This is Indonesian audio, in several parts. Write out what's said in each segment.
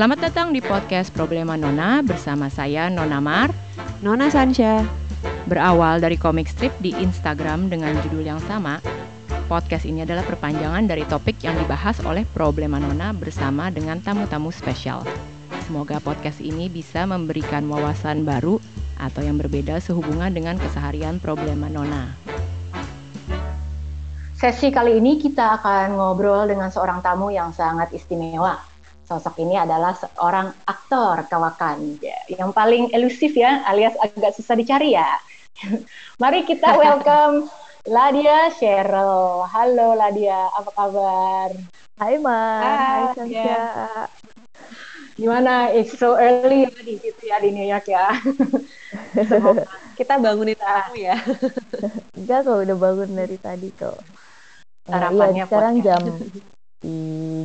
Selamat datang di podcast Problema Nona bersama saya Nona Mar, Nona Sansha. Berawal dari komik strip di Instagram dengan judul yang sama, podcast ini adalah perpanjangan dari topik yang dibahas oleh Problema Nona bersama dengan tamu-tamu spesial. Semoga podcast ini bisa memberikan wawasan baru atau yang berbeda sehubungan dengan keseharian Problema Nona. Sesi kali ini kita akan ngobrol dengan seorang tamu yang sangat istimewa. Sosok ini adalah seorang aktor kawakan yang paling elusif ya, alias agak susah dicari ya. Mari kita welcome Ladia Cheryl. Halo Ladia, apa kabar? Hai Mar, hai, Hai. Gimana? It's so early ya di situ ya di New York ya. Kita bangunin kita ya. Enggak kok udah bangun dari tadi kok. Sarapannya iya, sekarang jam di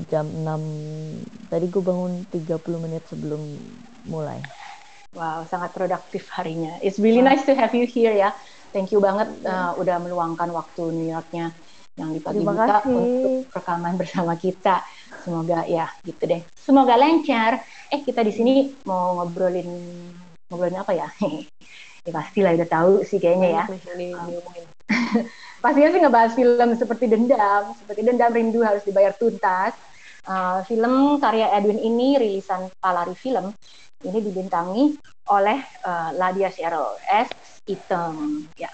jam 6 tadi gue bangun 30 menit sebelum mulai. Wow, sangat produktif harinya. It's really nice to have you here ya. Thank you banget uh, udah meluangkan waktu New Yorknya yang di pagi buta untuk rekaman bersama kita. Semoga ya gitu deh. Semoga lancar. Eh kita di sini mau ngobrolin ngobrolin apa ya? ya pastilah udah tahu sih kayaknya ya. Pastinya sih ngebahas film seperti Dendam, seperti Dendam Rindu harus dibayar tuntas. Uh, film karya Edwin ini rilisan Palari Film ini dibintangi oleh uh, Ladia Cheryl as Iteng ya.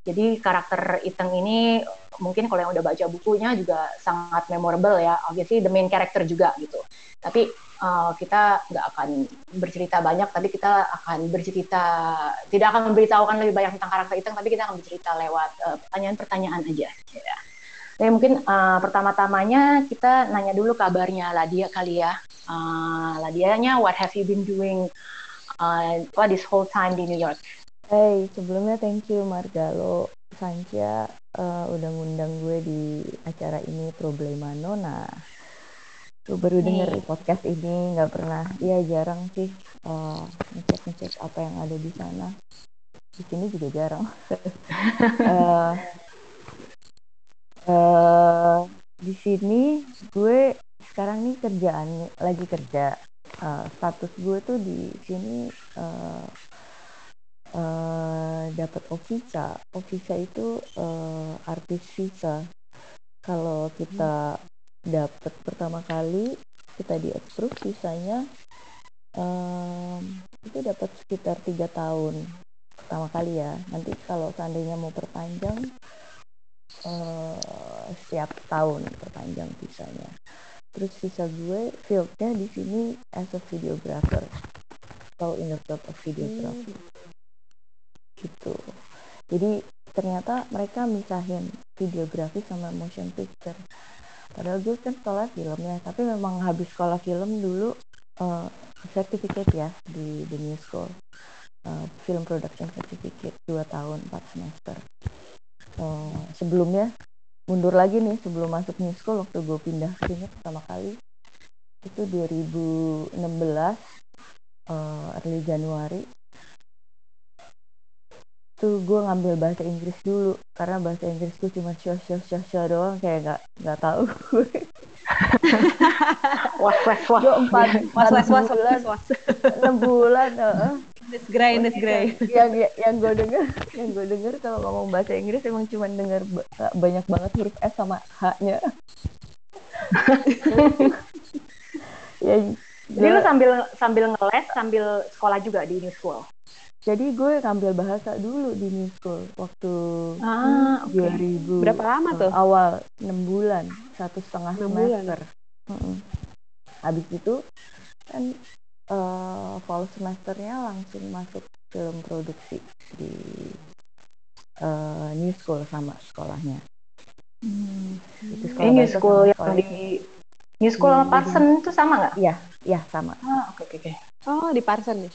Jadi karakter Iteng ini mungkin kalau yang udah baca bukunya juga sangat memorable ya. Obviously the main character juga gitu. Tapi uh, kita nggak akan bercerita banyak, tapi kita akan bercerita tidak akan memberitahukan lebih banyak tentang karakter Iteng, tapi kita akan bercerita lewat uh, pertanyaan-pertanyaan aja. Ya. Jadi mungkin uh, pertama-tamanya kita nanya dulu kabarnya Ladia kali ya. Uh, Ladianya, what have you been doing uh, what this whole time di New York? Hey, sebelumnya thank you Margalo Sancia eh, udah ngundang gue di acara ini Problema Nona. Gue baru denger Hey. podcast ini nggak pernah, ya jarang sih eh, ngecek ngecek apa yang ada di sana. Di sini juga jarang. Eh, eh, di sini gue sekarang nih kerjaan lagi kerja. Eh, status gue tuh di sini eh, eh, dapat Ovisa. Ovisa itu eh, artis visa. Kalau kita dapat pertama kali kita di approve visanya em, itu dapat sekitar tiga tahun pertama kali ya. Nanti kalau seandainya mau perpanjang eh, setiap tahun perpanjang visanya. Terus visa gue fieldnya di sini as a videographer. So in the field of videography gitu. Jadi ternyata mereka misahin videografi sama motion picture. Padahal gue kan sekolah film ya, tapi memang habis sekolah film dulu eh, certificate ya di the new school. Eh, film production certificate 2 tahun 4 semester. Eh, sebelumnya mundur lagi nih sebelum masuk new school waktu gue pindah ke sini pertama kali itu 2016 eh, early Januari tuh gue ngambil bahasa Inggris dulu karena bahasa Inggris gue cuma show show show show doang kayak nggak nggak tahu gue Wah, wah, wah. gue empat Was was was empat bulan was was. enam bulan heeh. This gray, this gray. yang yang gue denger yang gue denger kalau ngomong bahasa Inggris emang cuma denger ba- banyak banget huruf S sama H-nya ya Jadi lu sambil sambil ngeles sambil sekolah juga di New School. Jadi gue ngambil bahasa dulu di New School waktu Ah, oke. 2000 Berapa lama tuh? awal enam bulan satu setengah Enam bulan. semester Mm-mm. habis itu kan eh, fall semesternya langsung masuk film produksi di eh, New School sama sekolahnya itu sekolah Ini New School sama yang sekolah di New School Di- Parson itu sama nggak? ya sama Ah, oke oke oke. Oh, di Parson nih.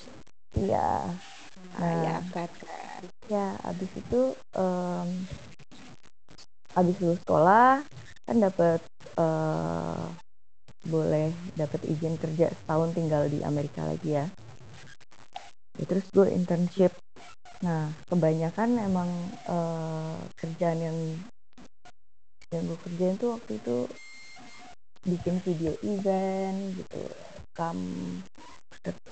iya Nah. ya, keren, keren. ya abis itu em, abis lulus sekolah kan dapat eh, boleh dapat izin kerja setahun tinggal di Amerika lagi ya. Ya, terus gue internship nah kebanyakan emang eh, kerjaan yang yang gue kerjain tuh waktu itu bikin video event gitu rekam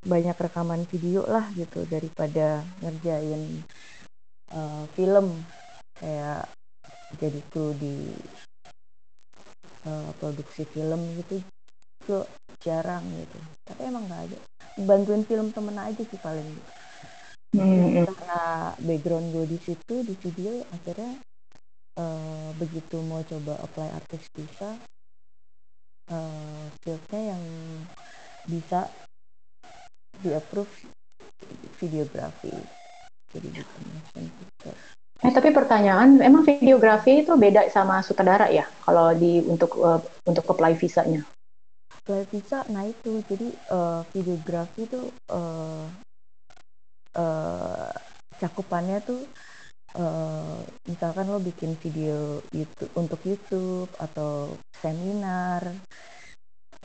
banyak rekaman video lah gitu daripada ngerjain uh, film. Kayak jadi kru di uh, produksi film gitu. Itu jarang gitu. Tapi emang nggak ada. Bantuin film temen aja sih paling. Hmm. karena background gue di situ di video akhirnya uh, begitu mau coba apply artis bisa uh, fieldnya yang bisa di approve videografi. Jadi gitu picture Eh tapi pertanyaan, emang videografi itu beda sama sutradara ya? Kalau di untuk uh, untuk apply visanya? Apply visa, nah itu. Jadi uh, videografi itu uh, uh, cakupannya tuh uh, misalkan lo bikin video YouTube untuk YouTube atau seminar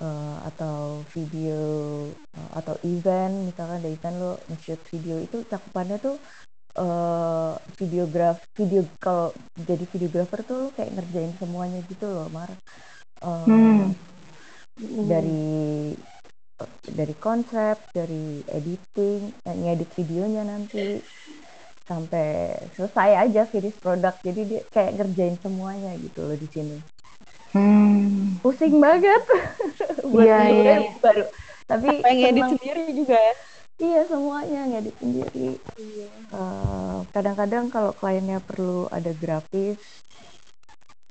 uh, atau video uh, atau event misalkan ada event lo nge-shoot video itu cakupannya tuh uh, videograf video kalau jadi videografer tuh lo kayak ngerjain semuanya gitu loh Mar. Uh, hmm. dari dari konsep dari editing ngedit videonya nanti sampai selesai aja finish produk. Jadi dia kayak ngerjain semuanya gitu loh di sini hmm. pusing banget. Buat iya, iya, iya. baru. Tapi pengen ngedit sendiri juga ya? Iya semuanya ngedit sendiri. Iya. uh, kadang-kadang kalau kliennya perlu ada grafis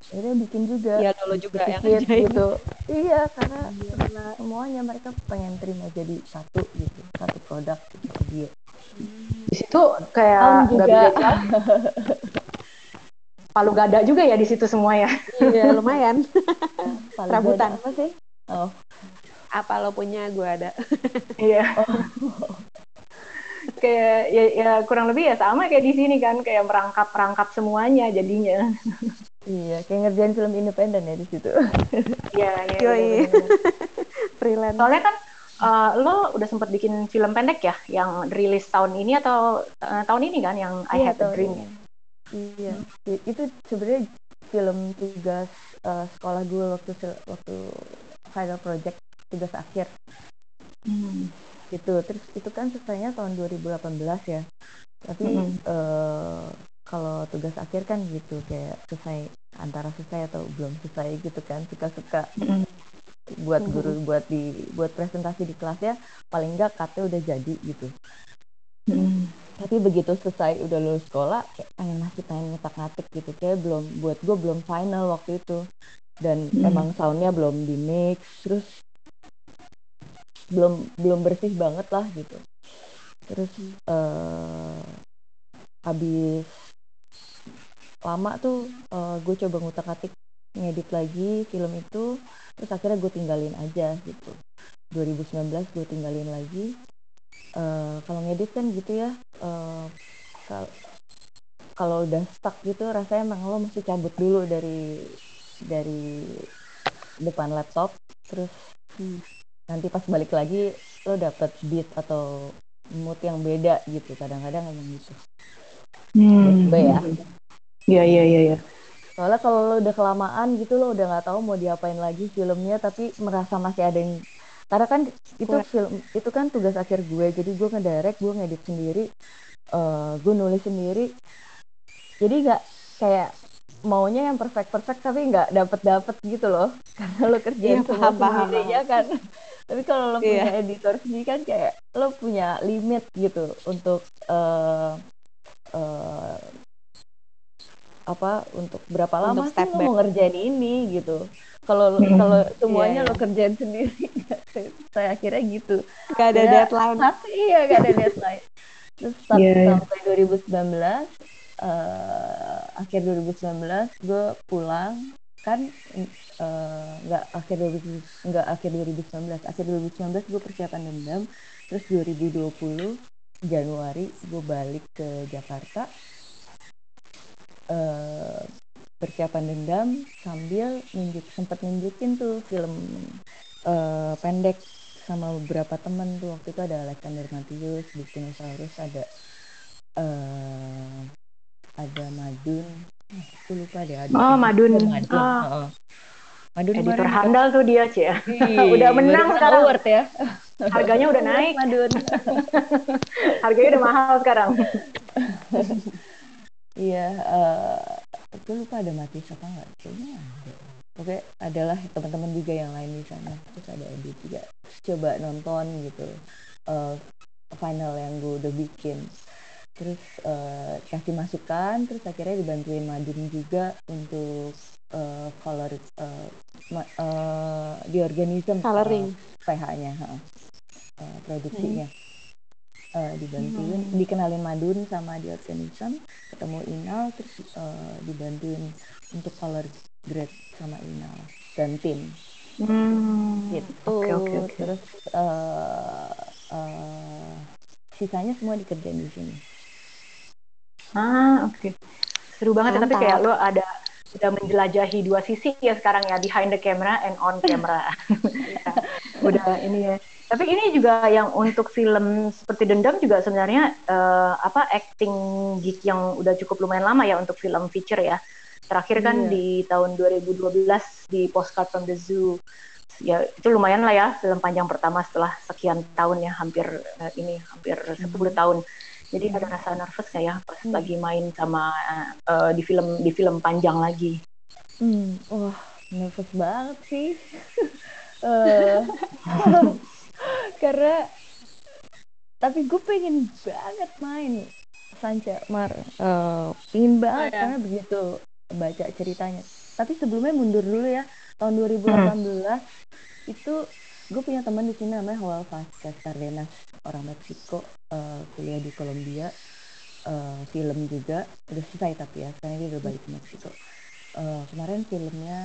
akhirnya bikin juga. Iya lo juga yang gitu. Iya karena, iya. semuanya mereka pengen terima jadi satu gitu satu produk gitu dia. Di situ kayak juga palu gada juga ya di situ semua ya iya lumayan palu Rabutan apa sih oh apa lo punya gue ada iya oh. kayak ya, ya kurang lebih ya sama kayak di sini kan kayak merangkap rangkap semuanya jadinya Iya, kayak ngerjain film independen ya di situ. Iya, iya. iya Freelance. Soalnya kan uh, lo udah sempat bikin film pendek ya, yang rilis tahun ini atau uh, tahun ini kan, yang I iya, Had a Dream. Ini. Iya, hmm. itu sebenarnya film tugas uh, sekolah gue waktu waktu final project tugas akhir. Hmm. Gitu, terus itu kan selesainya tahun 2018 ya. Tapi hmm. uh, kalau tugas akhir kan gitu kayak selesai antara selesai atau belum selesai gitu kan suka-suka mm. buat guru buat di buat presentasi di kelas ya paling enggak katanya udah jadi gitu mm. Tapi begitu selesai udah lulus sekolah kayak pengen masih pengen ngetak ngatik gitu. Kayak belum buat gue belum final waktu itu. Dan mm. emang soundnya belum di mix terus belum belum bersih banget lah gitu. Terus uh, habis lama tuh uh, gue coba ngutak atik ngedit lagi film itu terus akhirnya gue tinggalin aja gitu. 2019 gue tinggalin lagi uh, kalau ngedit kan gitu ya uh, kalau udah stuck gitu rasanya emang lo mesti cabut dulu dari dari depan laptop terus hmm, nanti pas balik lagi lo dapet beat atau mood yang beda gitu kadang-kadang emang gitu hmm. ya Iya iya iya. Ya. Soalnya kalau lo udah kelamaan gitu lo udah nggak tahu mau diapain lagi filmnya tapi merasa masih ada yang karena kan itu Kurang. film itu kan tugas akhir gue. Jadi gue ngedirect gue ngedit sendiri uh, gue nulis sendiri. Jadi nggak kayak maunya yang perfect perfect tapi nggak dapet dapet gitu loh. Karena lo kerjain iya, semua paham, sendiri ya kan? Tapi kalau lo iya. punya editor sendiri kan kayak lo punya limit gitu untuk uh, uh, apa untuk berapa lama untuk sih lo mau ngerjain ini gitu kalau hmm. kalau semuanya yeah, lo kerjain sendiri saya akhirnya gitu. Gak ada ya, deadline. pasti iya gak ada deadline. Terus yeah. sampai 2019 uh, akhir 2019 gue pulang. Kan uh, nggak akhir 2000 nggak akhir 2019 akhir 2019 gue persiapan dendam. Terus 2020 Januari gue balik ke Jakarta. Uh, persiapan dendam sambil nunjuk sempat nunjukin tuh film uh, pendek sama beberapa temen tuh waktu itu ada Alexander Matius, Dinosaurus, ada uh, ada Madun, aku lupa deh ada oh Madun, Madun. Oh. Madun Editor kemarin handal tuh dia, Cie. Ih, Udah menang sekarang. award ya. Harganya udah naik. Madun. Harganya udah mahal sekarang. Iya, eh gue lupa ada mati apa enggak? Kayaknya ada. Oke, adalah teman-teman juga yang lain di sana. Terus ada Edit juga. Terus coba nonton gitu. eh, final yang gue udah bikin. Terus eh, kasih masukan, terus akhirnya dibantuin Madun juga untuk eh, color eh, ma- eh, di organism Coloring. PH-nya, produksinya. Eh, dibantuin, dikenalin Madun sama di organism, ketemu Inal, terus eh, dibantuin untuk color grade sama Inal dan tim Hmm. gitu. Oke, oke, oke. Terus eh, eh, sisanya semua dikerjain di sini. Ah, oke. Seru banget ya, tapi Mantap. kayak lo ada sudah menjelajahi dua sisi ya sekarang ya behind the camera and on camera. Ya, udah ini ya. Tapi ini juga yang untuk film seperti Dendam juga sebenarnya eh, apa acting gig yang udah cukup lumayan lama ya untuk film feature ya. Terakhir kan Iya. di tahun 2012 di Postcard from the Zoo. Ya itu lumayan lah ya film panjang pertama setelah sekian tahun ya hampir eh, ini hampir 10 tahun. Jadi ada rasa nervous nggak ya pas Hmm. lagi main sama eh, di film di film panjang lagi. Hmm, wah nervous banget sih. Eh, karena tapi gue pengen banget main Sanca Mar, Eh, pengen banget Oh, ya. karena begitu baca ceritanya. Tapi sebelumnya mundur dulu ya tahun 2018 itu gue punya teman di sini namanya Joel Vasquez Cardenas orang Meksiko eh, kuliah di Columbia eh, film juga udah selesai tapi ya sekarang dia udah balik ke Meksiko Eh, kemarin filmnya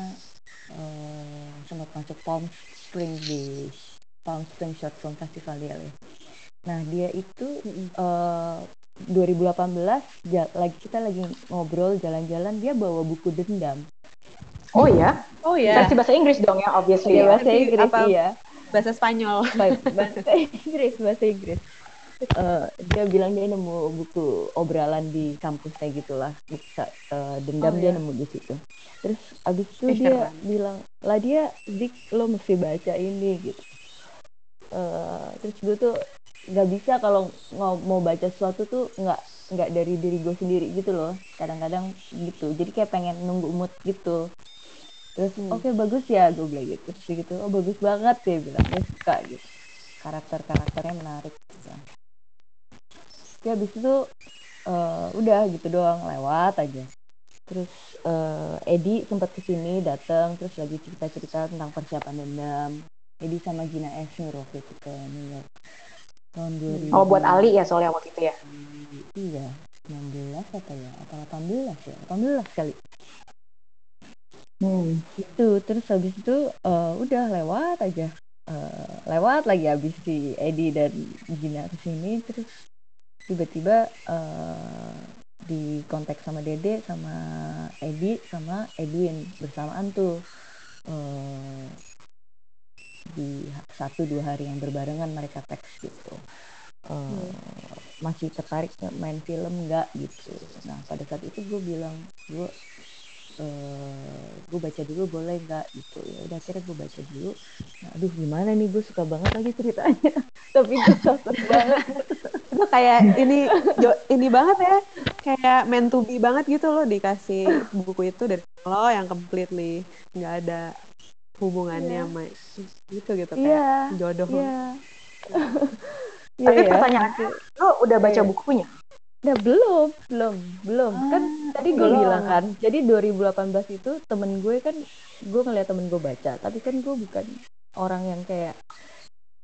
eh, sempat masuk Palm Springs di Palm Springs Short Film Festival di LA. Nah dia itu eh, 2018 ja- lagi kita lagi ngobrol jalan-jalan dia bawa buku dendam. Oh ya, Oh ya. versi bahasa Inggris dong ya obviously. Iya ya. bahasa Inggris apa? iya. Bahasa Spanyol. Baik, bahasa Inggris bahasa Inggris. Eh, dia bilang dia nemu buku obrolan di kampus kayak gitulah buku sa- eh, dendam Oh, dia iya. nemu di situ terus abis itu Ih, dia keren. bilang lah dia Zik lo mesti baca ini gitu Eh, terus gue tuh nggak bisa kalau mau baca sesuatu tuh nggak nggak dari diri gue sendiri gitu loh kadang-kadang gitu jadi kayak pengen nunggu mood gitu terus Hmm. oke bagus ya gue bilang gitu. Terus gitu oh bagus banget dia bilang dia suka gitu. Karakter karakternya menarik gitu. ya habis itu eh, udah gitu doang lewat aja. Terus eh, Edi sempat ke sini datang terus lagi cerita cerita tentang persiapan dendam. Edi sama Gina Esnur waktu itu ke New York. Tahun 2000 Oh buat Ali ya soalnya waktu itu ya. iya 19 apa ya? Apa 18 ya? 18 kali Hmm. itu terus habis itu eh, udah lewat aja. Eh, lewat lagi habis si Edi dan Gina ke sini terus tiba-tiba eh, di kontak sama Dede sama Edi sama Edwin bersamaan tuh. Eh, di satu dua hari yang berbarengan mereka teks gitu. Eh, masih tertarik main film nggak gitu. Nah pada saat itu gue bilang gue eh gue baca dulu boleh nggak gitu ya udah akhirnya gue baca dulu nah, aduh gimana nih gue suka banget lagi ceritanya tapi gue takut banget Itu kayak ini ini banget ya. Kayak meant to be banget gitu loh dikasih buku itu dari lo yang completely nggak ada hubungannya Iya. sama gitu gitu kayak iya jodoh. iya Iya, Tapi ya. pertanyaannya, lo udah baca Iya. bukunya? Nah, belum, belum, belum. kan tadi gue bilang kan, jadi 2018 itu temen gue kan, gue ngeliat temen gue baca, tapi kan gue bukan orang yang kayak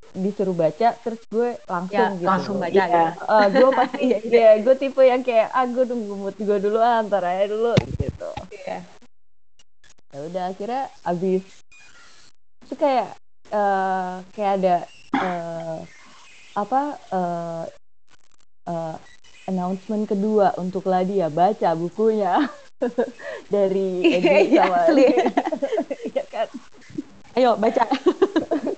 disuruh baca terus gue langsung Ya, gitu. langsung baca Iya. gitu. Eh, gue pasti, iya, gue tipe yang kayak, ah gue nunggu mood gue dulu, ah, ntar aja dulu gitu. Iya. Ya udah akhirnya abis itu kayak eh, kayak ada eh, apa eh, eh, announcement kedua untuk Ladia baca bukunya dari Edi Iya, sama asli. Iya kan Ayo baca.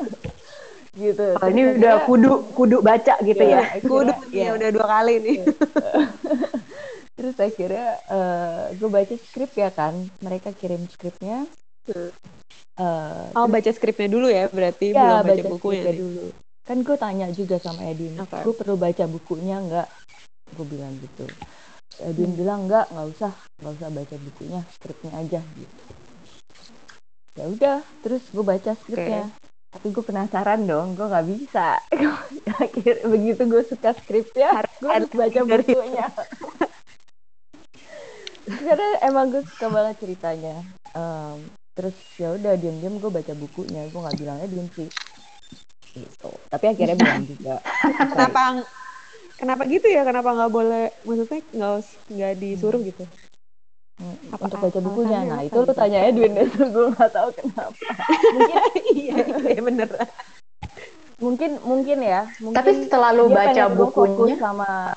gitu. Oh, Terus ini udah kudu kudu baca gitu Iya, ya. akhirnya- Kudu nih iya. udah dua kali nih. Terus akhirnya gue baca skrip ya kan, mereka kirim skripnya, Uh, oh baca skripnya dulu ya berarti ya, belum baca, baca bukunya dulu kan gue tanya juga sama Edwin okay. gue perlu baca bukunya nggak gue bilang gitu. Edwin hmm. bilang nggak nggak usah nggak usah baca bukunya skripnya aja gitu. Ya udah terus gue baca skripnya. Okay. tapi gue penasaran dong gue nggak bisa. Akhir begitu gue suka skripnya gue harus baca bukunya. karena emang gue suka banget ceritanya. Um, terus ya udah diam-diam gue baca bukunya. Gue nggak bilangnya diam sih. Gitu. Tapi akhirnya bilang juga. Kenapa kenapa gitu ya? Kenapa nggak boleh maksudnya nggak nggak disuruh gitu? Hmm, apa, untuk baca bukunya? Nah itu lu tanya Edwin deh gue nggak tahu kenapa. Mungkin iya, iya bener. Mungkin mungkin ya. Mungkin tapi setelah lu baca bukunya? sama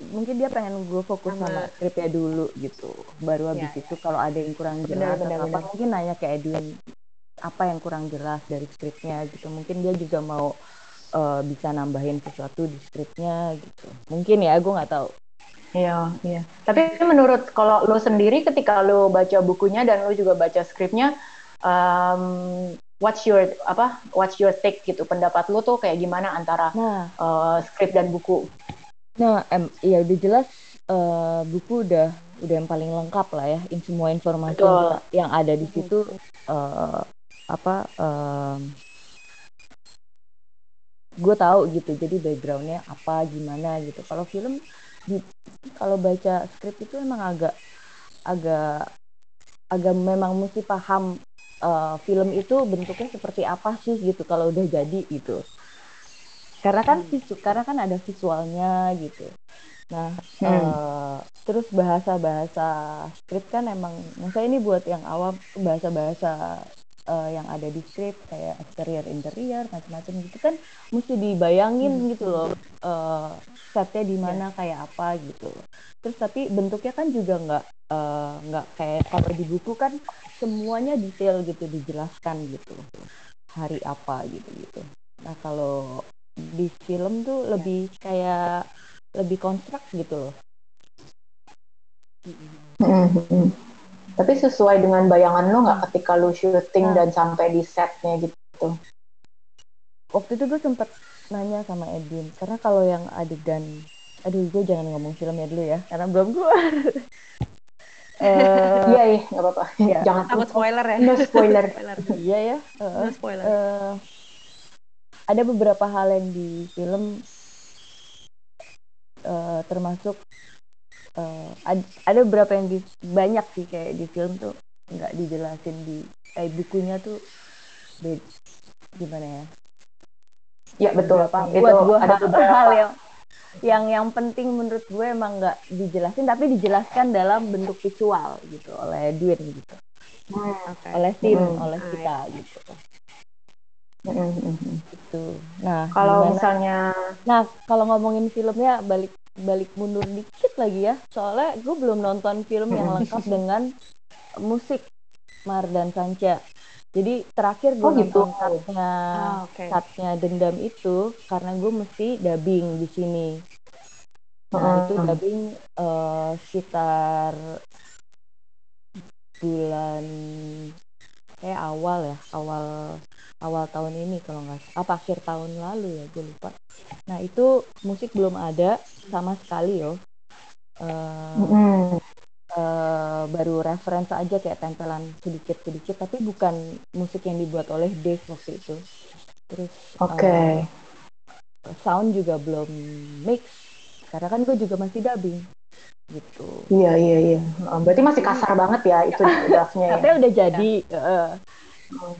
mungkin dia pengen gue fokus sama, sama skripnya dulu gitu. Baru habis ya, itu ya. kalau ada yang kurang jelas benar, benar, apa mungkin nanya ke Edwin apa yang kurang jelas dari skripnya gitu. Mungkin dia juga mau uh, bisa nambahin sesuatu di skripnya gitu mungkin ya gue nggak tahu Iya, iya. Tapi menurut kalau lo sendiri ketika lo baca bukunya dan lo juga baca skripnya, um, what's your apa? What's your take gitu? Pendapat lo tuh kayak gimana antara nah. uh, skrip dan buku? Nah, em, ya udah jelas uh, buku udah udah yang paling lengkap lah ya, in semua informasi Betul. yang ada di situ uh, apa um, gue tahu gitu jadi backgroundnya apa gimana gitu kalau film di, kalau baca skrip itu emang agak agak agak memang mesti paham uh, film itu bentuknya seperti apa sih gitu kalau udah jadi gitu karena kan hmm. visu karena kan ada visualnya gitu nah hmm. uh, terus bahasa-bahasa skrip kan emang saya ini buat yang awam bahasa-bahasa uh, yang ada di skrip kayak exterior interior macam-macam gitu kan mesti dibayangin hmm. gitu loh uh, setnya di mana yeah. kayak apa gitu terus tapi bentuknya kan juga nggak nggak uh, kayak kalau di buku kan semuanya detail gitu dijelaskan gitu hari apa gitu gitu nah kalau di film tuh lebih kayak lebih konstruk gitu loh. Mm-hmm. Tapi sesuai dengan bayangan lo nggak ketika lo syuting nah. dan sampai di setnya gitu? Waktu itu gue sempet nanya sama Edwin karena kalau yang adegan, aduh gue jangan ngomong filmnya dulu ya karena belum keluar. uh, iya iya nggak apa-apa. Ya. Jangan takut spoiler ya. No spoiler. iya ya. Uh, no spoiler. Uh, ada beberapa hal yang di film uh, termasuk uh, ad, ada beberapa yang di, banyak sih kayak di film tuh nggak dijelasin di kayak bukunya tuh bed, gimana ya? Ya betul. apa itu buat gue ada beberapa. Hal yang yang yang penting menurut gue emang nggak dijelasin tapi dijelaskan dalam bentuk visual gitu oleh Edwin gitu. Hmm, okay. oleh tim hmm. oleh kita gitu. Itu. Nah, kalau misalnya, nah kalau ngomongin filmnya balik balik mundur dikit lagi ya, soalnya gue belum nonton film yang lengkap dengan musik Mar dan Sanca. Jadi terakhir gue oh, gitu. nonton cutnya ah, okay. dendam itu karena gue mesti dubbing di sini. Nah uh itu dubbing uh, sekitar bulan kayak awal ya awal awal tahun ini kalau nggak apa akhir tahun lalu ya gue lupa. Nah itu musik belum ada sama sekali yo. Uh, mm. uh, baru referensi aja kayak tempelan sedikit sedikit tapi bukan musik yang dibuat oleh Dave waktu itu. Terus oke. okay. uh, sound juga belum mix karena kan gue juga masih dubbing gitu. Iya iya iya. Berarti masih kasar banget ya itu draftnya tapi ya. udah jadi uh,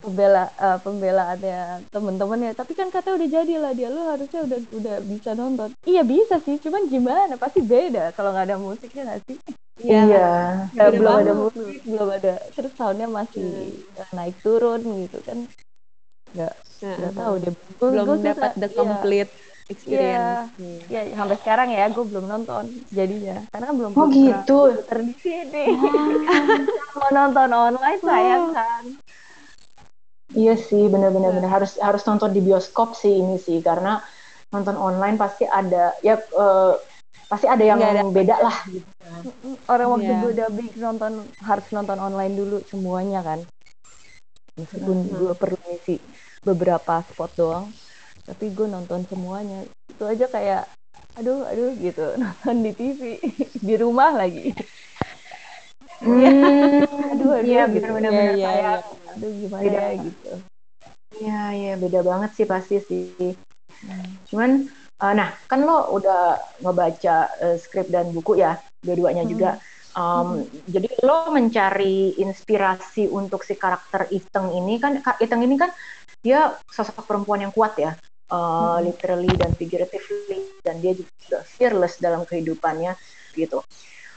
pembela uh, pembelaannya temen-temen ya tapi kan kata udah jadi lah dia. Lu harusnya udah udah bisa nonton. Iya bisa sih. Cuman gimana? Pasti beda kalau nggak ada musiknya nggak sih? Iya. Ya, belum ada musik. Belum ada. Terus soundnya masih hmm. naik turun gitu kan. Nggak nggak tahu deh. Belum dapat the iya. complete. iya, experience ya, ya sampai sekarang ya gue belum nonton jadinya. Karena kan belum oh gitu? di sini mau nonton online sayang kan? Iya sih, benar-benar benar harus harus nonton di bioskop sih ini sih. Karena nonton online pasti ada ya uh, pasti ada yang ada. beda lah gitu. Orang waktu yeah. gue dubbing nonton harus nonton online dulu semuanya kan. meskipun Hmm. gue perlu ngisi beberapa spot doang tapi gue nonton semuanya itu aja kayak aduh aduh gitu nonton di TV di rumah lagi Hmm, aduh aduh iya gitu. Iya, benar iya, kayak iya. aduh gimana Beda. ya gitu Iya, iya beda banget sih pasti sih. Hmm. Cuman, eh, nah kan lo udah ngebaca eh, skrip dan buku ya, dua-duanya Hmm. juga. Um, Jadi lo mencari inspirasi untuk si karakter Iteng ini kan, Ka- Iteng ini kan dia sosok perempuan yang kuat ya, eh, Hmm. literally dan figuratively, dan dia juga fearless dalam kehidupannya gitu.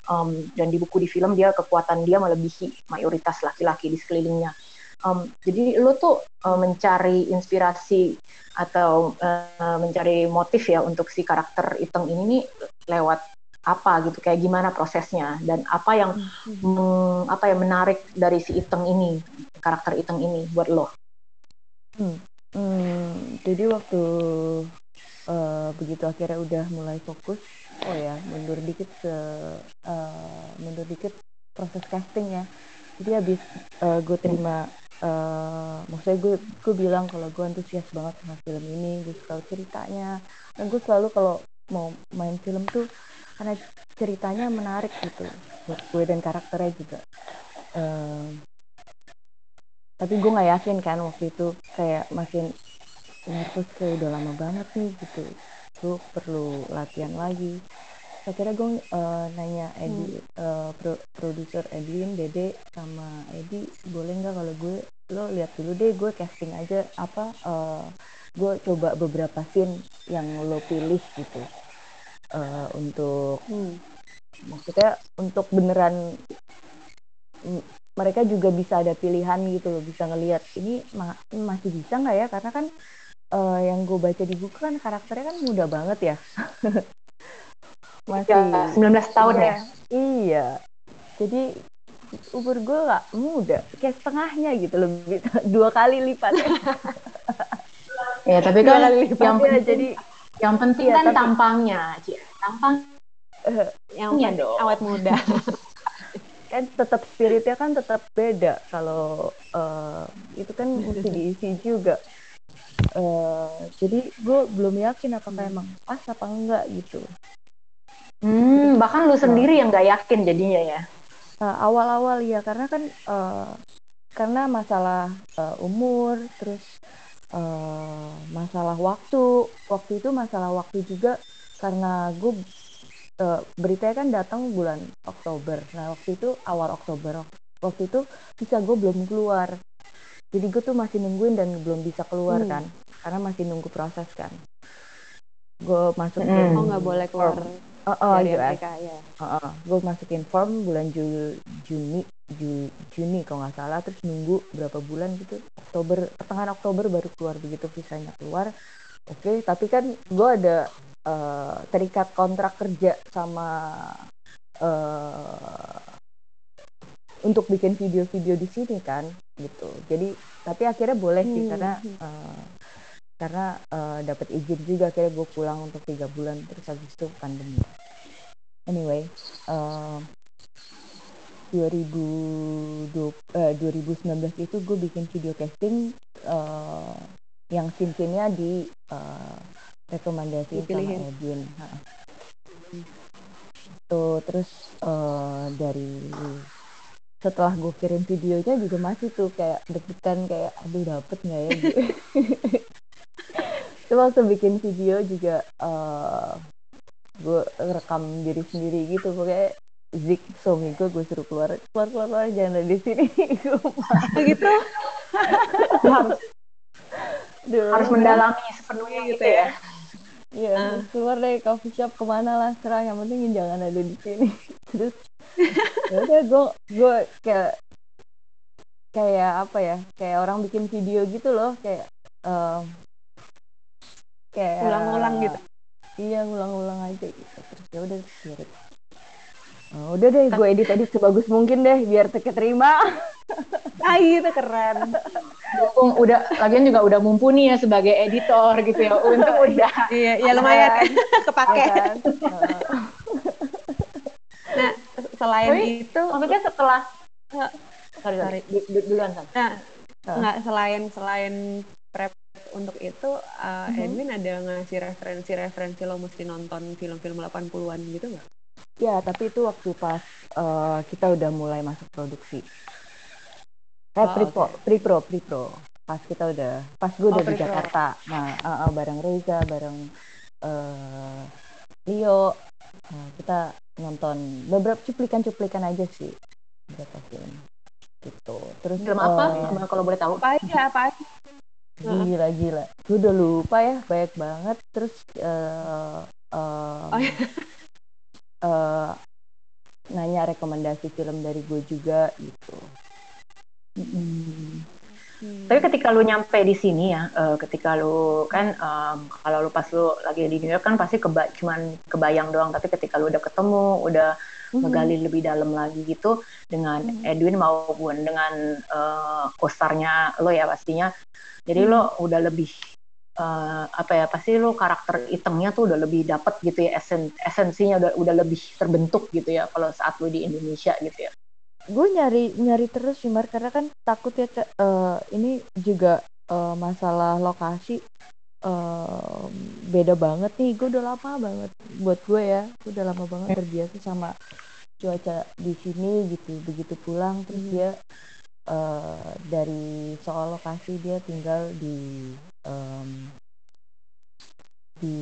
Um, dan di buku di film dia kekuatan dia melebihi mayoritas laki-laki di sekelilingnya. Um, jadi lo tuh uh, mencari inspirasi atau uh, mencari motif ya untuk si karakter Iteng ini nih lewat apa gitu kayak gimana prosesnya dan apa yang meng- apa yang menarik dari si Iteng ini karakter Iteng ini buat lo Hmm, jadi waktu eh, begitu akhirnya udah mulai fokus, oh ya mundur dikit ke eh, mundur dikit proses casting ya. Jadi habis eh, gue terima, eh, maksudnya gue gue bilang kalau gue antusias banget sama film ini, gue suka ceritanya. Dan gue selalu kalau mau main film tuh karena ceritanya menarik gitu buat gue dan karakternya juga. Eh, tapi gue nggak yakin kan waktu itu kayak makin nervous kayak udah lama banget nih gitu. Gue perlu latihan lagi. Akhirnya gue eh, nanya Edi eh, pro- produser Edwin Dede sama Edi boleh nggak kalau gue lo lihat dulu deh gue casting aja apa eh, gue coba beberapa scene yang lo pilih gitu. Eh, untuk Hmm. maksudnya untuk beneran mereka juga bisa ada pilihan gitu loh bisa ngelihat ini ma- masih bisa nggak ya karena kan eh, yang gue baca di buku kan karakternya kan muda banget ya masih ya, 19 tahun ya iya jadi umur gue nggak muda kayak setengahnya gitu lebih dua kali lipatnya ya tapi kan kali lipat. yang Iya, penting, jadi yang penting Iya, kan tapi- tampangnya Ci. tampang Yang Iya penting dong. awet muda. kan tetap spiritnya kan tetap beda kalau eh, itu kan mesti diisi juga. Eh, jadi gue belum yakin apakah emang pas apa enggak gitu. Hmm, bahkan lu sendiri yang nggak yakin jadinya ya? Eh, awal-awal ya karena kan eh, karena masalah eh, umur terus eh, masalah waktu. Waktu itu masalah waktu juga karena gue eh, beritanya kan datang bulan Oktober. Nah waktu itu awal Oktober. Waktu itu visa gue belum keluar. Jadi gue tuh masih nungguin dan belum bisa keluar Hmm. kan. Karena masih nunggu proses kan. Gue masukin Hmm. Oh nggak boleh keluar Oh, oh, dari US. Amerika ya. gue masukin form bulan Ju- Juni Ju- Juni kalau nggak salah. Terus nunggu berapa bulan gitu. Oktober pertengahan Oktober baru keluar begitu visanya keluar. Oke tapi kan gue ada eh, terikat kontrak kerja sama eh, untuk bikin video-video di sini kan gitu. Jadi tapi akhirnya boleh sih Hmm. karena eh, karena eh, dapat izin juga. Akhirnya gue pulang untuk tiga bulan terus habis itu pandemi. Anyway eh 2020 eh, 2019 itu gue bikin video casting eh, yang scene-nya di eh, rekomendasi sama Dipilihin. Edwin. Ha. tuh terus eh, dari setelah gue kirim videonya juga masih tuh kayak deg-degan kayak aduh dapet nggak ya Terus waktu bikin video juga eh gue rekam diri sendiri gitu pokoknya Zik suami gue gue suruh keluar keluar keluar, keluar jangan ada di sini. Begitu. Lu harus. Harus mendalami sepenuhnya gitu ya Iya, terus keluar dari coffee shop ke mana lah serah yang penting jangan ada di sini. Terus ya udah gue gue kayak kayak apa ya kayak orang bikin video gitu loh kayak em, kayak Ulang-ulang gitu. Iya ngulang-ulang aja gitu. Terus ya udah kirim. Oh, udah deh gue edit edit sebagus mungkin deh biar keterima. Ah gitu keren. Mumpung udah lagian juga udah mumpuni ya sebagai editor gitu ya untung udah Iya, ya lumayan kepake. Ya kan? Heeh. Nah, selain Tapi, itu maksudnya setelah Eh, sorry, sorry. sorry. Du- du- duluan Sam. Nah, Uh. nggak selain selain prep untuk itu uh, Mhm. Edwin ada ngasih referensi-referensi lo mesti nonton film-film 80-an gitu nggak? Ya, tapi itu waktu pas eh, kita udah mulai masuk produksi. Eh, Oh, pre-pro, oke. pre-pro, pre-pro. Pas kita udah, pas gue Oh, udah di pre-pro. Jakarta. Nah, eh, eh, bareng Reza, bareng eh, Leo, eh, kita nonton beberapa cuplikan-cuplikan aja sih. Beberapa film. Gitu. Terus Film apa? eh, Kalau boleh tahu. Apa aja, apa aja? Gila gila. Gue udah lupa ya, banyak banget. Terus eh eh, Oh, iya. Eh, nanya rekomendasi film dari gue juga gitu. Hmm. Tapi ketika lu nyampe di sini ya, eh, ketika lu kan em, kalau lu pas lu lagi di New York kan pasti keba cuman kebayang doang, tapi ketika lu udah ketemu, udah menggali lebih dalam lagi gitu dengan Mhm. Edwin maupun dengan eh, kostarnya lo ya pastinya. Jadi lo udah lebih eh, apa ya pasti lo karakter itemnya tuh udah lebih dapet gitu ya esen esensinya udah udah lebih terbentuk gitu ya kalau saat lo di Indonesia gitu ya. Gue nyari nyari terus sih Mar karena kan takut ya Cak, eh, ini juga eh, masalah lokasi eh, beda banget nih. Gue udah lama banget buat gue ya. Gue udah lama banget terbiasa sama cuaca di sini gitu. Begitu pulang terus Mhm. dia eh, dari soal lokasi dia tinggal di em, di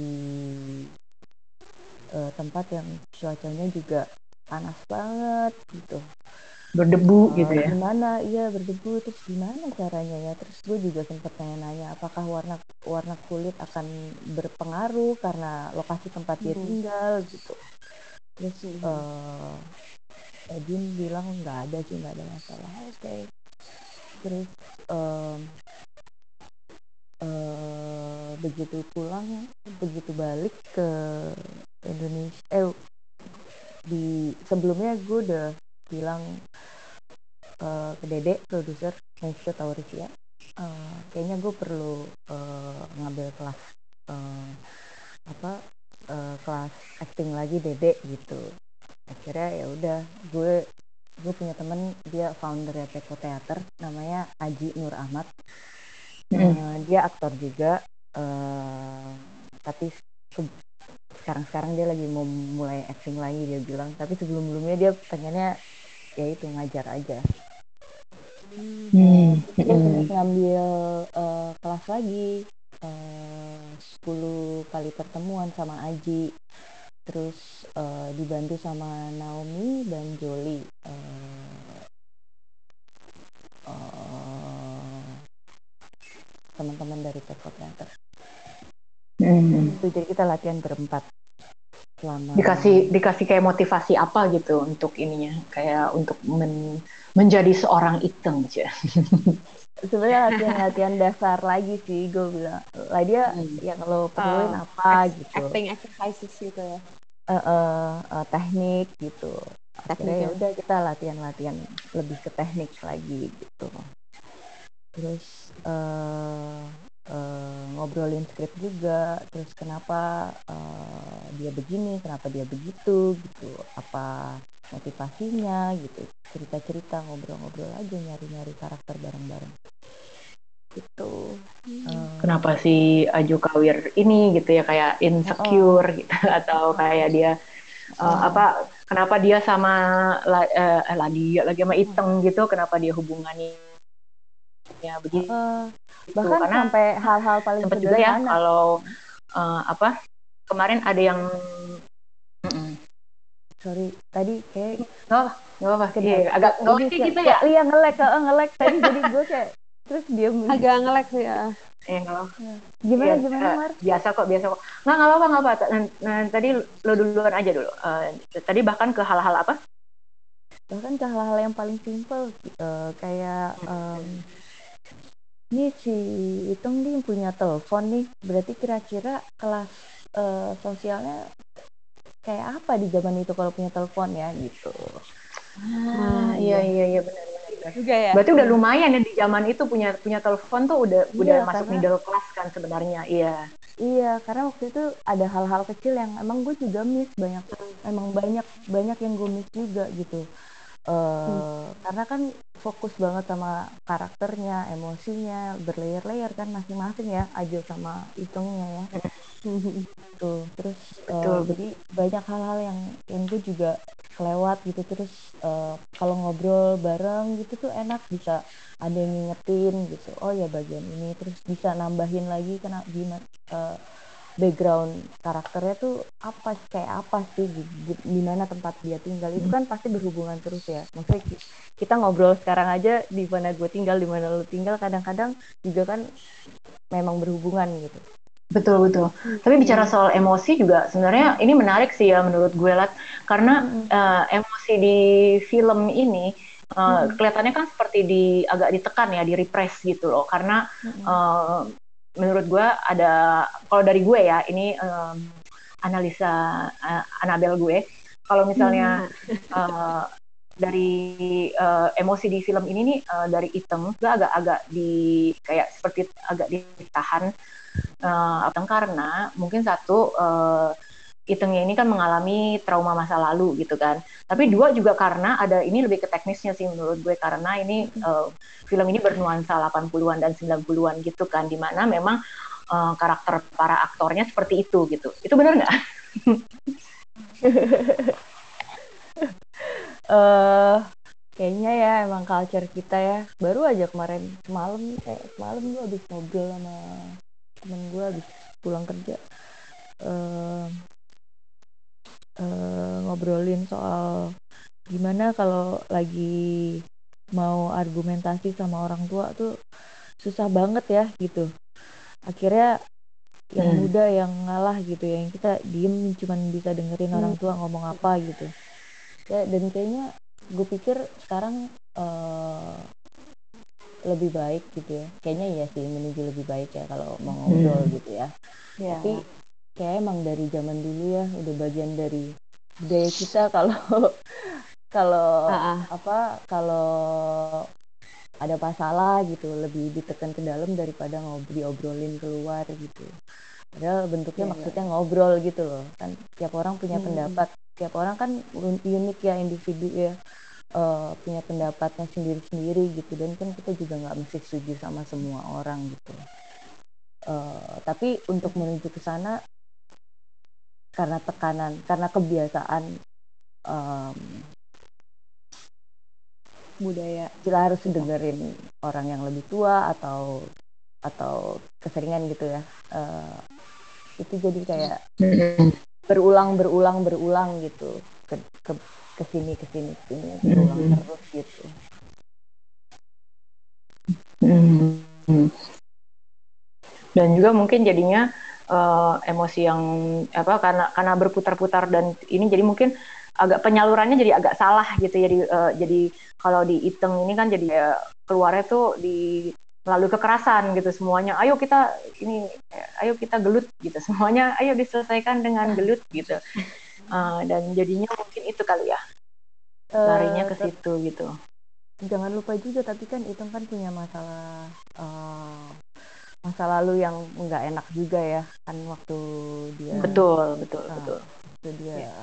eh, tempat yang cuacanya juga panas banget gitu. Berdebu Eh, gitu ya. Gimana? Iya berdebu terus gimana caranya ya? Terus gue juga sempet nanya-nanya apakah warna warna kulit akan berpengaruh karena lokasi tempat dia Hmm. tinggal gitu. Terus Hmm. Edwin bilang nggak ada sih nggak ada masalah. Oke. Terus em, eh, begitu pulang begitu balik ke Indonesia eh di sebelumnya gue udah bilang eh, ke Dede produser Nesha Taurisia eh, kayaknya gue perlu eh, ngambil kelas eh, apa eh, kelas acting lagi Dede gitu akhirnya ya udah gue gue punya temen dia founder ya Teko Theater namanya Aji Nur Ahmad. Eh, dia aktor juga eh, tapi se- sekarang-sekarang dia lagi mau mulai acting lagi dia bilang. Tapi sebelum-sebelumnya dia pengennya ya itu ngajar aja. Hmm. dia sempat ngambil eh, kelas lagi eh, 10 kali pertemuan sama Aji terus eh, dibantu sama Naomi dan Joli eh, eh, teman-teman dari Teko Theater Mm. itu jadi kita latihan berempat selama dikasih dikasih kayak motivasi apa gitu untuk ininya kayak untuk men- menjadi seorang iteng aja. sebenarnya latihan-latihan dasar lagi sih gue bilang lah dia Hmm. yang lo perluin Oh, apa Act- gitu Acting exercises gitu ya. Eh, eh, eh, teknik gitu akhirnya Teknik ya ya. udah kita latihan-latihan lebih ke teknik lagi gitu terus eh, eh, ngobrolin skrip juga terus kenapa eh, dia begini kenapa dia begitu gitu. Apa motivasinya gitu. Cerita-cerita ngobrol-ngobrol aja nyari-nyari karakter bareng-bareng. Gitu. Eh, Kenapa si Aju Kawir ini gitu ya kayak insecure gitu atau kayak dia uh, apa kenapa dia sama La, eh, Ladia lagi sama Iteng gitu. Kenapa dia hubungannya ya begitu. Eh, bahkan karena sampai hal-hal paling sempat juga ya sederhana. kalau uh, apa kemarin ada yang Mm-mm. sorry tadi kayak nggak apa-apa. Kedap- iya, agak nggak kayak gitu ya? Iya ngelek, eh, ngelek. Tadi jadi gue kayak terus diam. Agak ngelek sih ya. eh, nggak apa Gimana Iya, gimana eh, Mar? biasa kok biasa kok. Nggak nggak apa-apa nggak apa nah, nah, tadi lo duluan aja dulu. Eh, tadi bahkan ke hal-hal apa? Bahkan ke hal-hal yang paling simpel eh, kayak em, ini si Itung nih punya telepon nih, berarti kira-kira kelas eh, sosialnya kayak apa di zaman itu kalau punya telepon ya gitu. Ah, iya iya iya benar benar. Juga ya. Berarti udah lumayan ya di zaman itu punya punya telepon tuh udah udah Iya, masuk karena- middle class kan sebenarnya. Iya. Iya, karena waktu itu ada hal-hal kecil yang emang gue juga miss banyak, emang banyak banyak yang gue miss juga gitu. Uh, karena kan fokus banget sama karakternya emosinya berlayer-layer kan masing-masing ya Ajo sama Itungnya ya. Tuh terus uh, jadi banyak hal-hal yang yang gue juga kelewat gitu. Terus uh, kalau ngobrol bareng gitu tuh enak bisa ada yang ngingetin gitu. Oh ya bagian ini. Terus bisa nambahin lagi kena gimana uh, background karakternya tuh apa kayak apa sih? Di, mana tempat dia tinggal? Itu kan pasti berhubungan terus ya. Maksudnya kita ngobrol sekarang aja di mana gue tinggal di mana lu tinggal kadang-kadang juga kan memang berhubungan gitu. Betul betul. Tapi bicara soal emosi juga sebenarnya ini menarik sih ya menurut gue lah karena uh, emosi di film ini uh, hmm. kelihatannya kan seperti di agak ditekan ya di repress gitu loh. Karena hmm. uh, menurut gue ada kalau dari gue ya ini um, analisa uh, Anabel gue kalau misalnya hmm. uh, dari uh, emosi di film ini nih uh, dari item gue agak-agak di kayak seperti agak ditahan uh, karena mungkin satu uh, Itengnya ini kan mengalami trauma masa lalu gitu kan. Tapi dua juga karena ada ini lebih ke teknisnya sih menurut gue karena ini uh, film ini bernuansa 80-an dan 90-an gitu kan di mana memang uh, karakter para aktornya seperti itu gitu. Itu benar nggak? uh, kayaknya ya emang culture kita ya. Baru aja kemarin semalam kayak semalam gue habis ngobrol sama temen gue habis pulang kerja. Uh, uh, ngobrolin soal gimana kalau lagi mau argumentasi sama orang tua tuh susah banget ya gitu akhirnya yang hmm. muda yang ngalah gitu ya yang kita diem cuman bisa dengerin hmm. orang tua ngomong apa gitu ya dan kayaknya gue pikir sekarang uh, lebih baik gitu ya kayaknya iya sih menuju lebih baik ya kalau mau ngobrol hmm. gitu ya yeah. tapi kayak emang dari zaman dulu ya udah bagian dari budaya kita kalau kalau uh-uh. apa kalau ada masalah gitu lebih ditekan ke dalam daripada ngobrol diobrolin keluar gitu padahal bentuknya yeah, maksudnya yeah. ngobrol gitu loh kan tiap orang punya hmm. pendapat tiap orang kan unik ya individu ya uh, punya pendapatnya sendiri-sendiri gitu dan kan kita juga nggak mesti setuju sama semua orang gitu uh, tapi untuk menuju ke sana karena tekanan karena kebiasaan um, budaya. Kita harus dengerin orang yang lebih tua atau atau keseringan gitu ya. Uh, itu jadi kayak berulang berulang berulang gitu. Ke ke ke sini ke sini ke sini berulang terus gitu. Dan juga mungkin jadinya uh, emosi yang apa karena karena berputar-putar dan ini jadi mungkin agak penyalurannya jadi agak salah gitu jadi uh, jadi kalau di iteng ini kan jadi uh, keluarnya tuh di melalui kekerasan gitu semuanya. Ayo kita ini ayo kita gelut gitu. Semuanya ayo diselesaikan dengan gelut gitu. Uh, dan jadinya mungkin itu kali ya. Larinya ke situ gitu. Jangan lupa juga tapi kan itu kan punya masalah uh, masa lalu yang nggak enak juga ya kan waktu dia betul betul nah, betul. dia ya.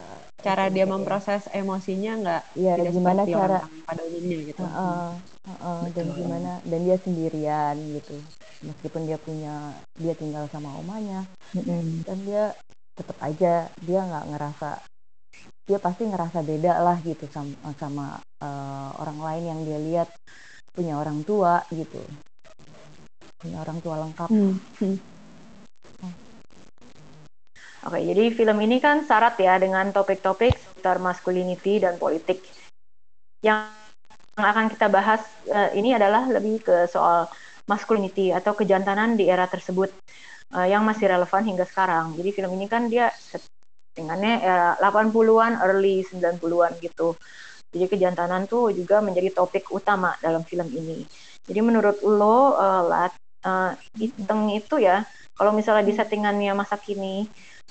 cara dia memproses ya. emosinya nggak ya, gimana cara pada umumnya gitu. Uh, uh, uh, uh, dan gimana dan dia sendirian gitu. Meskipun dia punya dia tinggal sama omanya mm dan dia tetap aja dia nggak ngerasa dia pasti ngerasa beda lah gitu sama sama uh, orang lain yang dia lihat punya orang tua gitu punya orang tua lengkap. Hmm. Hmm. Oke, jadi film ini kan syarat ya dengan topik-topik seputar masculinity dan politik. Yang akan kita bahas uh, ini adalah lebih ke soal masculinity atau kejantanan di era tersebut uh, yang masih relevan hingga sekarang. Jadi film ini kan dia settingannya era 80-an, early 90-an gitu. Jadi kejantanan tuh juga menjadi topik utama dalam film ini. Jadi menurut lo, uh, Lat, uh, itu ya kalau misalnya di settingannya masa kini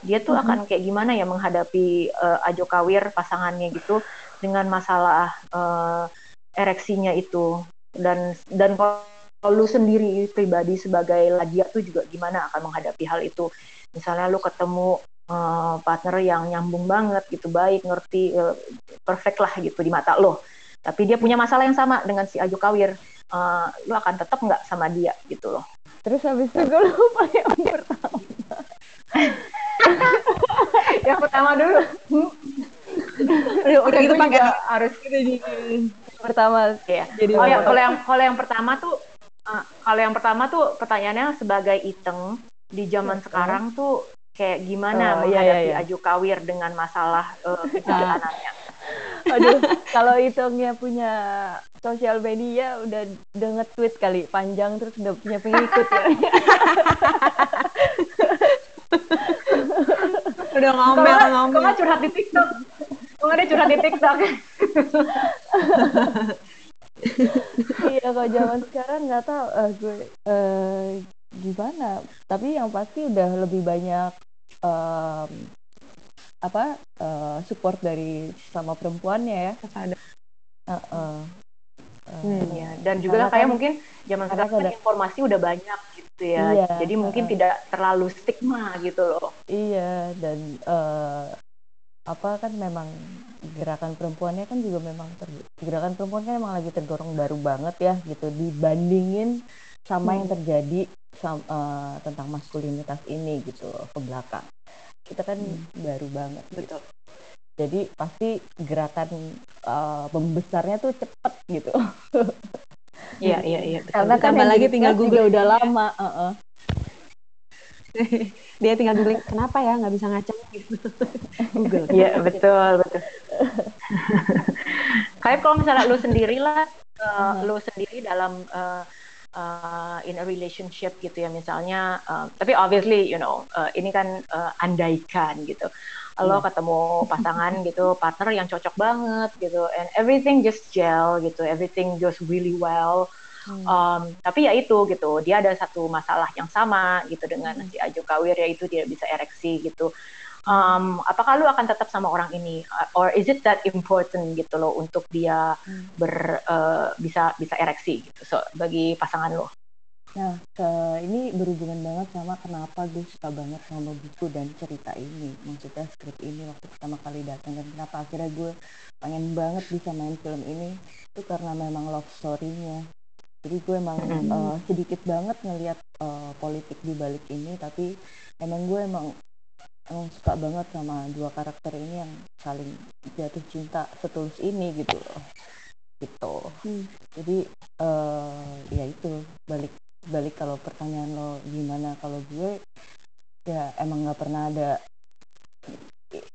dia tuh mm -hmm. akan kayak gimana ya menghadapi uh, Ajo Kawir pasangannya gitu dengan masalah uh, ereksinya itu. Dan dan kalau lu sendiri pribadi sebagai ladia tuh juga gimana akan menghadapi hal itu? Misalnya lu ketemu uh, partner yang nyambung banget gitu baik ngerti uh, perfect lah gitu di mata lo. Tapi dia punya masalah yang sama dengan si Ajo Kawir uh, lu akan tetap nggak sama dia gitu loh. Terus habis itu gue lupa yang pertama. Yang pertama dulu. Udah, udah gitu pakai harus pertama. Ya jadi oh ya kalau yang kalau yang pertama tuh uh, kalau yang pertama tuh pertanyaannya sebagai iteng di zaman sekarang tuh kayak gimana oh, iya, menghadapi iya, iya. Aju Kawir dengan masalah uh, kejantanannya. Aduh, kalau hitungnya punya sosial media udah udah nge-tweet kali panjang terus udah punya pengikut ya. udah ngomel ngomel. Kok curhat di TikTok? Kok ada curhat di TikTok? iya kalau zaman sekarang nggak tahu uh, gue uh, gimana tapi yang pasti udah lebih banyak um, apa uh, support dari sama perempuannya ya. Kepada uh, uh, hmm, ya. dan juga kayak kan, mungkin zaman sekarang kan informasi udah banyak gitu ya. Iya, jadi mungkin uh, tidak terlalu stigma gitu loh. Iya dan uh, apa kan memang gerakan perempuannya kan juga memang ter, gerakan perempuan kan memang lagi tergorong baru banget ya gitu. Dibandingin sama hmm. yang terjadi sama, uh, tentang maskulinitas ini gitu ke belakang kita kan hmm. baru banget gitu. betul. Jadi pasti gerakan uh, membesarnya tuh cepet gitu. Iya iya iya. Karena kan lagi tinggal Google. udah lama uh -uh. dia tinggal googling kenapa ya nggak bisa ngacak gitu. Google. Iya betul betul. Kayak kalau misalnya lu sendiri lah uh, lu sendiri dalam uh, uh, in a relationship gitu ya misalnya uh, tapi obviously you know uh, ini kan uh, andaikan gitu lo yeah. ketemu pasangan gitu partner yang cocok banget gitu and everything just gel gitu everything goes really well Hmm. Um, tapi ya itu gitu, dia ada satu masalah yang sama gitu dengan hmm. si Ajo Kawir yaitu dia bisa ereksi gitu. Um, apakah lu akan tetap sama orang ini, uh, or is it that important gitu loh untuk dia hmm. ber uh, bisa bisa ereksi gitu, so bagi pasangan lo? Nah, ke, ini berhubungan banget sama kenapa gue suka banget sama buku dan cerita ini. Maksudnya skrip ini waktu pertama kali datang dan kenapa akhirnya gue pengen banget bisa main film ini itu karena memang love story-nya jadi gue emang mm-hmm. uh, sedikit banget ngelihat uh, politik di balik ini tapi emang gue emang emang suka banget sama dua karakter ini yang saling jatuh cinta setulus ini gitu loh. Gitu. Hmm. jadi uh, ya itu balik balik kalau pertanyaan lo gimana kalau gue? Ya emang nggak pernah ada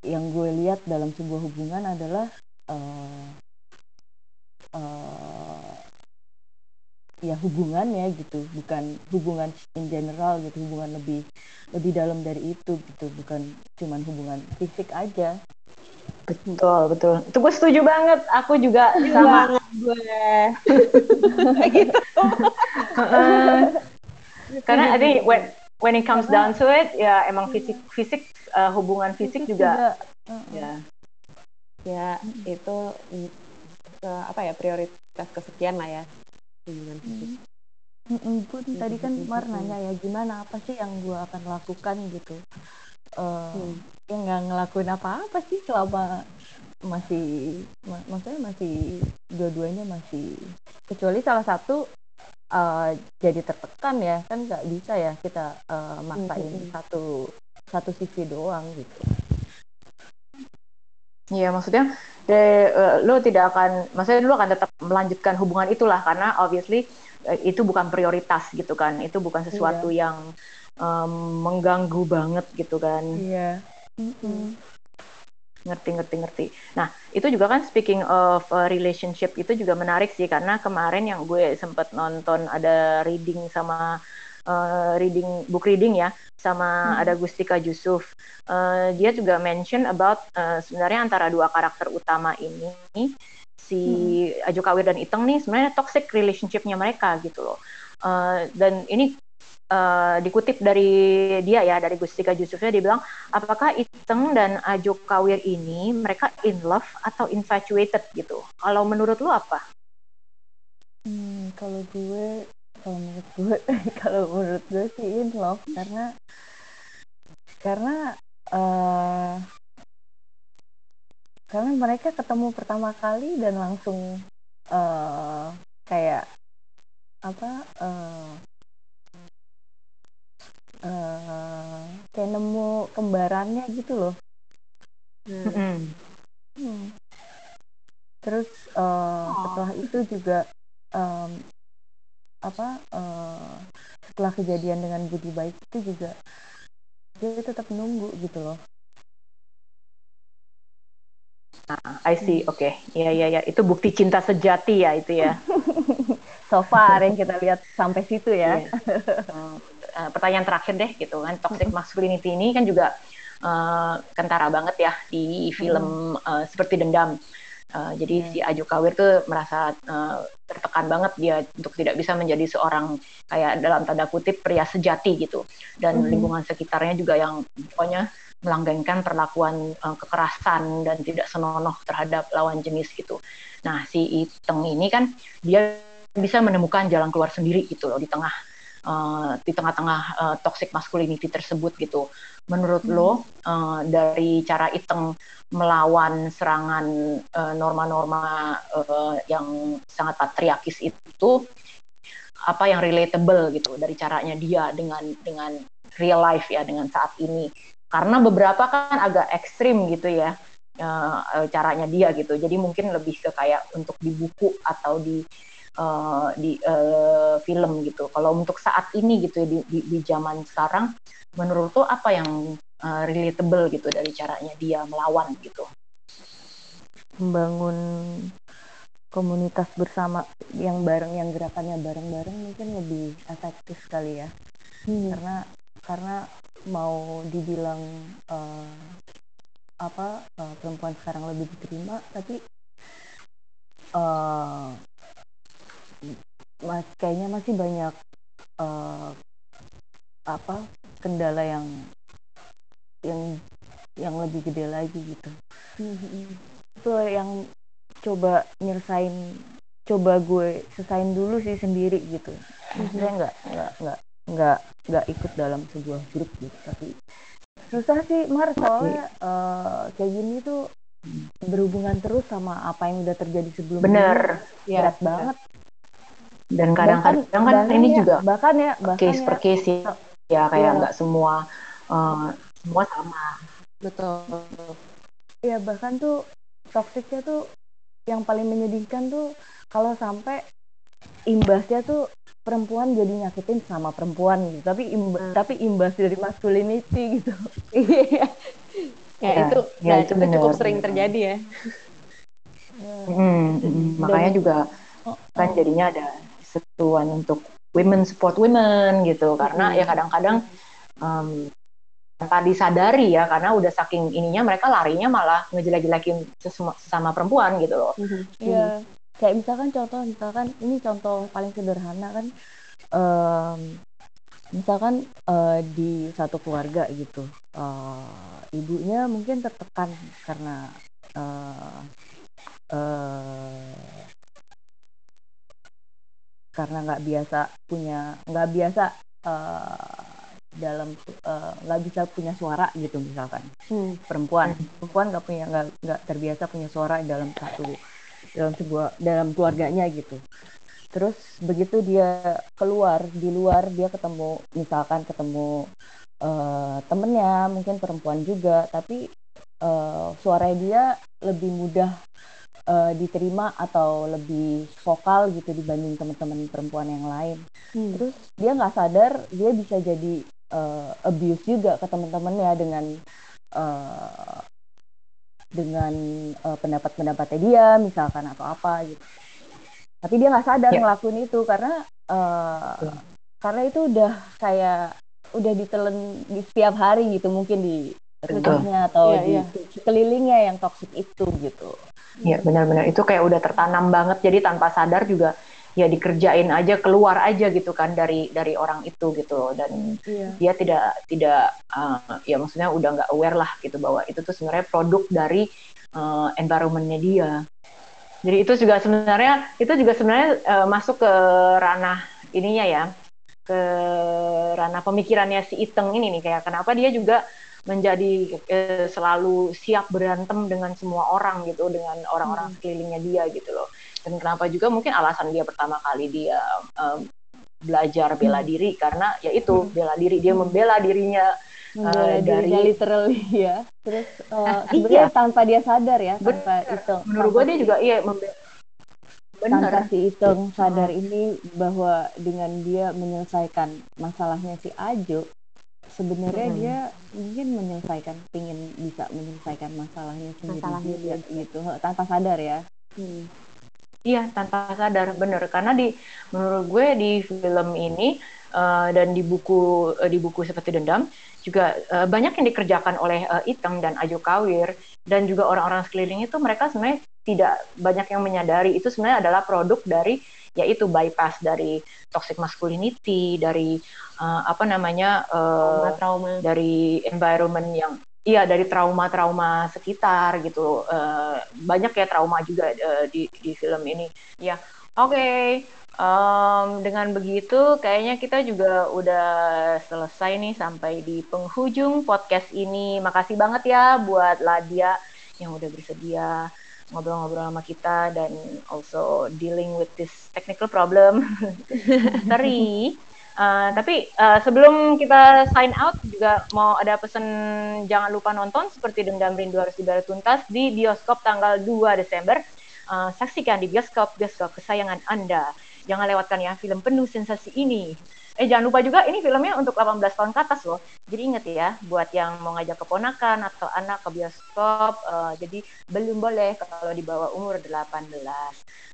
yang gue lihat dalam sebuah hubungan adalah uh, uh, ya hubungannya gitu. Bukan hubungan in general gitu hubungan lebih lebih dalam dari itu gitu. Bukan cuman hubungan fisik aja. Betul betul. Itu gue setuju banget. Aku juga sama. gue. Gitu. Karena ada when when it comes down to it ya emang fisik fisik uh, hubungan fisik juga, ya. Ya itu uh, apa ya prioritas kesekian lah ya hubungan fisik. Mm -mm, pun ya, tadi kan Mar nanya ya gimana apa sih yang gue akan lakukan gitu. Uh, hmm. ya nggak ngelakuin apa-apa sih selama masih mak maksudnya masih dua-duanya masih kecuali salah satu uh, jadi tertekan ya kan nggak bisa ya kita uh, maksain hmm. satu satu sisi doang gitu Iya maksudnya de, uh, lo tidak akan, maksudnya lo akan tetap melanjutkan hubungan itulah karena obviously uh, itu bukan prioritas gitu kan, itu bukan sesuatu iya. yang um, mengganggu banget gitu kan. Iya. Mm-hmm. Ngerti ngerti ngerti. Nah itu juga kan speaking of uh, relationship itu juga menarik sih karena kemarin yang gue sempat nonton ada reading sama uh, reading book reading ya sama hmm. ada Gustika Yusuf. Uh, dia juga mention about uh, sebenarnya antara dua karakter utama ini si hmm. Ajo Kawir dan Iteng nih sebenarnya toxic relationshipnya mereka gitu loh. Uh, dan ini uh, dikutip dari dia ya dari Gustika Yusufnya dia bilang apakah Iteng dan Ajo Kawir ini mereka in love atau infatuated gitu. Kalau menurut lu apa? Hmm, kalau gue kalau menurut gue kalau menurut gue sih in love karena karena uh, karena mereka ketemu pertama kali dan langsung uh, kayak apa uh, uh, kayak nemu kembarannya gitu loh Hmm. Hmm. Terus uh, Oh. setelah itu juga um, apa uh, setelah kejadian dengan Budi Baik itu juga dia tetap nunggu gitu loh. I see, oke. Iya, iya, iya. Itu bukti cinta sejati ya itu ya. So far yang kita lihat sampai situ ya. Iya. Hmm, eh, pertanyaan terakhir deh gitu kan. Toxic masculinity ini kan juga eh, kentara banget ya di film eh, seperti dendam. Eh, jadi si Aju Kawir tuh merasa eh, tertekan banget dia untuk tidak bisa menjadi seorang kayak dalam tanda kutip pria sejati gitu. Dan Mhm. lingkungan sekitarnya juga yang pokoknya melanggengkan perlakuan eh, kekerasan dan tidak senonoh terhadap lawan jenis gitu. Nah, si Iteng ini kan dia bisa menemukan jalan keluar sendiri gitu loh di tengah eh, di tengah-tengah eh, toxic masculinity tersebut gitu. Menurut lo eh, dari cara Iteng melawan serangan norma-norma eh, yang sangat patriarkis itu apa yang relatable gitu dari caranya dia dengan dengan real life ya dengan saat ini. Karena beberapa kan agak ekstrim gitu ya eh, caranya dia gitu. Jadi mungkin lebih ke kayak untuk di buku atau di eh, di eh, film gitu. Kalau untuk saat ini gitu ya, di, di, di zaman sekarang menurut lo apa yang eh, relatable gitu dari caranya dia melawan gitu? Membangun komunitas bersama yang bareng yang gerakannya bareng-bareng mungkin lebih efektif sekali ya. Karena karena mau dibilang eh, apa eh, perempuan sekarang lebih diterima tapi eh mas kayaknya masih banyak eh, apa kendala yang yang yang lebih gede lagi gitu. Itu yang coba nyelesain coba gue selesain dulu sih sendiri gitu. Maksudnya nggak nggak nggak nggak nggak ikut dalam sebuah grup gitu tapi susah sih Mar soalnya eh, kayak gini tuh berhubungan terus sama apa yang udah terjadi sebelumnya. Bener. Ya, berat banget dan kadang-kadang kan bahkan ini ya, juga bahkan ya bahkan case ya, per case ya, ya kayak Iya. nggak semua eh, semua sama betul. ya bahkan tuh toksiknya tuh yang paling menyedihkan tuh kalau sampai imbasnya tuh perempuan jadi nyakitin sama perempuan gitu tapi imba- Hmm. tapi imbas dari masculinity gitu Iya. ya, Ya, itu, ya, nah, itu itu, cukup sering terjadi ya. Mm, mm, makanya juga Oh, kan jadinya ada seruan untuk women support women gitu. Karena Mm. ya kadang-kadang em, tanpa disadari ya karena udah saking ininya mereka larinya malah ngejelek-jelekin sesama, sesama perempuan gitu loh. Iya, kayak misalkan contoh, misalkan ini contoh paling sederhana kan, em, misalkan eh, di satu keluarga gitu, eh, ibunya mungkin tertekan karena eh, eh, karena nggak biasa punya, nggak biasa eh, dalam eh, nggak bisa punya suara gitu misalkan. Hmm. perempuan. Perempuan nggak punya nggak nggak terbiasa punya suara dalam satu dalam sebuah dalam keluarganya gitu. Terus begitu dia keluar di luar dia ketemu misalkan ketemu eh, temennya mungkin perempuan juga tapi eh, suara dia lebih mudah eh, diterima atau lebih vokal gitu dibanding teman-teman perempuan yang lain Hmm. terus dia nggak sadar dia bisa jadi eh, abuse juga ke teman-temannya dengan eh, dengan eh, pendapat-pendapatnya dia misalkan atau apa gitu tapi dia nggak sadar Ya. ngelakuin itu karena eh, Ya. karena itu udah kayak udah ditelen di setiap hari gitu mungkin di rumahnya atau Iya, di iya. sekelilingnya yang toksik itu gitu ya benar-benar. Itu kayak udah tertanam banget. Jadi tanpa sadar juga ya dikerjain aja keluar aja gitu kan dari dari orang itu gitu loh. Dan iya. dia tidak tidak uh, ya maksudnya udah nggak aware lah gitu bahwa itu tuh sebenarnya produk dari uh, environmentnya dia. Jadi itu juga sebenarnya itu juga sebenarnya uh, masuk ke ranah ininya ya ke ranah pemikirannya si Iteng ini nih. Kayak kenapa dia juga menjadi eh, selalu siap berantem dengan semua orang gitu dengan orang-orang sekelilingnya dia gitu loh dan kenapa juga mungkin alasan dia pertama kali dia um, belajar bela Hmm. diri karena ya itu Hmm. bela diri dia membela dirinya Membela dirinya dari- literally ya terus uh, Iya. tanpa dia sadar ya tanpa Bener. itu menurut gue dia juga iya membela tanpa si Iteng sadar ini bahwa dengan dia menyelesaikan masalahnya si Ajo sebenarnya Hmm. dia mungkin menyelesaikan ingin bisa menyelesaikan masalahnya sendiri Masalahnya dia. gitu tanpa sadar ya Hmm. Iya tanpa sadar bener karena di menurut gue di film ini eh, dan di buku eh, di buku seperti dendam juga eh, banyak yang dikerjakan oleh eh, Iteng dan Ajo Kawir dan juga orang-orang sekeliling itu mereka sebenarnya tidak banyak yang menyadari itu sebenarnya adalah produk dari yaitu bypass dari toxic masculinity dari eh, apa namanya eh, trauma. dari environment yang iya dari trauma-trauma sekitar gitu. Eh, banyak ya trauma juga eh, di di film ini. Ya oke. Em, dengan begitu kayaknya kita juga udah selesai nih sampai di penghujung podcast ini. Makasih banget ya buat Ladia yang udah bersedia ngobrol-ngobrol sama kita dan also dealing with this technical problem Teri Uh, tapi uh, sebelum kita sign out juga mau ada pesan jangan lupa nonton seperti Dendam Rindu harus dibayar tuntas di bioskop tanggal 2 Desember. Uh, saksikan di bioskop bioskop kesayangan Anda. Jangan lewatkan ya film penuh sensasi ini. Eh jangan lupa juga ini filmnya untuk 18 tahun ke atas loh. Jadi inget ya buat yang mau ngajak keponakan atau anak ke bioskop uh, jadi belum boleh kalau di bawah umur 18.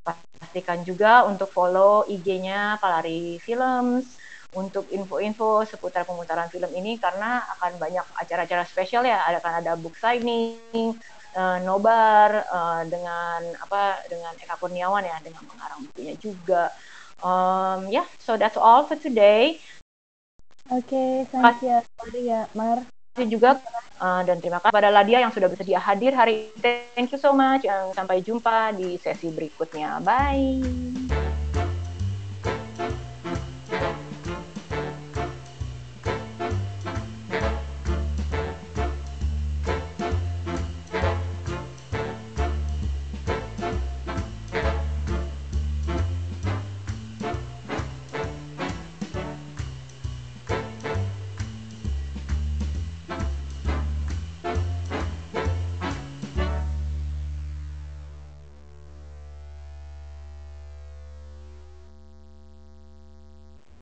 Pastikan juga untuk follow IG-nya Palari Films untuk info-info seputar pemutaran film ini karena akan banyak acara-acara spesial ya ada akan ada book signing eh, nobar eh, dengan apa dengan Eka Kurniawan ya dengan mengarang bukunya juga um, ya yeah, so that's all for today oke thank you Maria Mar kasih juga eh, dan terima kasih pada Ladia yang sudah bersedia hadir hari ini. Thank you so much. Sampai jumpa di sesi berikutnya. Bye.